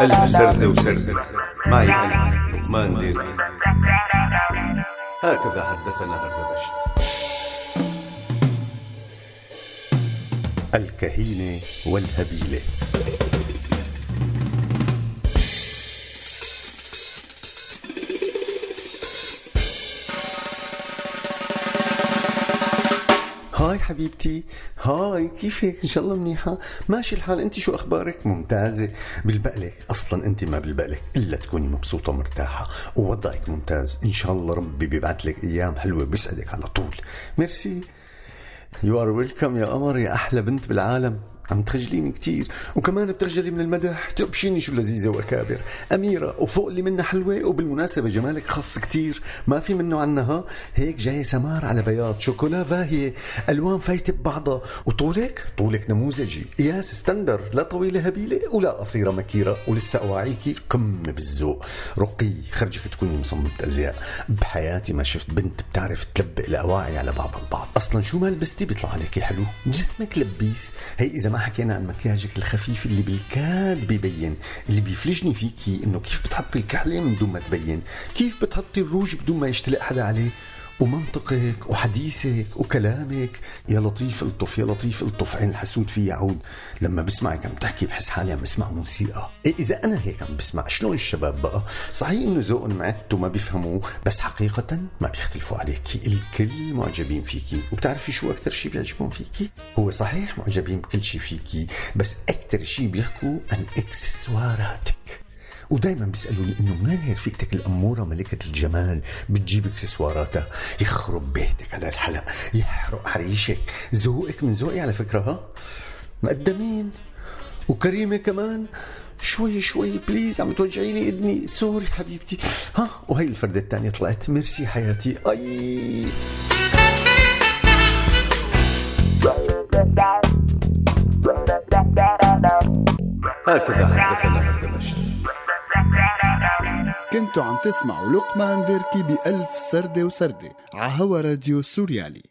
ألف سردة وسردة معي أنا لقمان ديري. هكذا حدثنا هردبشت الكهينة والهبيلة. هاي حبيبتي هاي كيفك؟ إن شاء الله منيحة. ماشي الحال. أنت شو أخبارك؟ ممتازة. بالبقلك. أصلا أنت ما بالبقلك إلا تكوني مبسوطة ومرتاحة. ووضعك ممتاز. إن شاء الله ربي بيبعت لك أيام حلوة بيسعدك على طول. merci. you are welcome يا قمر يا أحلى بنت بالعالم. عم تخجليني كتير. وكمان بتخجلي من المدح. تقبريني شو لذيذة وأكابر. أميرة وفوق اللي منها حلوة وبالمناسبة جمالك خاص كتير. ما في منه عنها هيك جاي سمار على بياض شوكولا باهية ألوان فايتة ببعضها. وطولك؟ طولك نموذجي. قياس standard لا طويلة هبيلة ولا قصيرة مكيرة. ولسه أواعيكي قمة بالذوق. رقي خرجك تكوني مصممة أزياء. بحياتي ما شفت بنت بتعرف تلبق الأواعي على بعض البعض. أصلا شو ما لبستي بيطلع عليكي حلو. جسمك لبيس. هي إذا ما حكينا عن مكياجك الخفيف اللي بالكاد بيبين اللي بيفلجني فيكي إنه كيف بتحطي الكحله من دون ما تبين كيف بتحطي الروج بدون ما يشتلق حدا عليه؟ ومنطقك وحديثك وكلامك. يا لطيف ألطف يا لطيف ألطف. عين الحسود في يعود. لما بسمعك عم تحكي بحس حالي عم بسمع موسيقى. إيه إذا أنا هيك عم بسمع شلون الشباب بقى؟ صحيح إنه ذوقهم معت وما بيفهموا بس حقيقة ما بيختلفوا عليكي الكل معجبين فيكي. وبتعرفي شو أكثر شيء بيعجبهم فيكي؟ هو صحيح معجبين بكل شيء فيكي بس أكثر شيء بيحكوا عن إكسسواراتك. ودائما بيسألوني إنه منين هي رفيقتك الأمورة ملكة الجمال بتجيب إكسسواراتها يخرب بيتك على الحلق يحرق حريشك ذوقك من ذوقي على فكرة ها؟ مقدمين. وكريمة كمان. شوي شوي please عم توجعي لي إذني. sorry حبيبتي. ها؟ وهي الفردة الثانية طلعت. ميرسي حياتي. أي. هكذا حدثنا هردبشت كنتوا عم تسمعوا لقمان ديركي بألف سردة وسردة عهوا راديو سوريالي.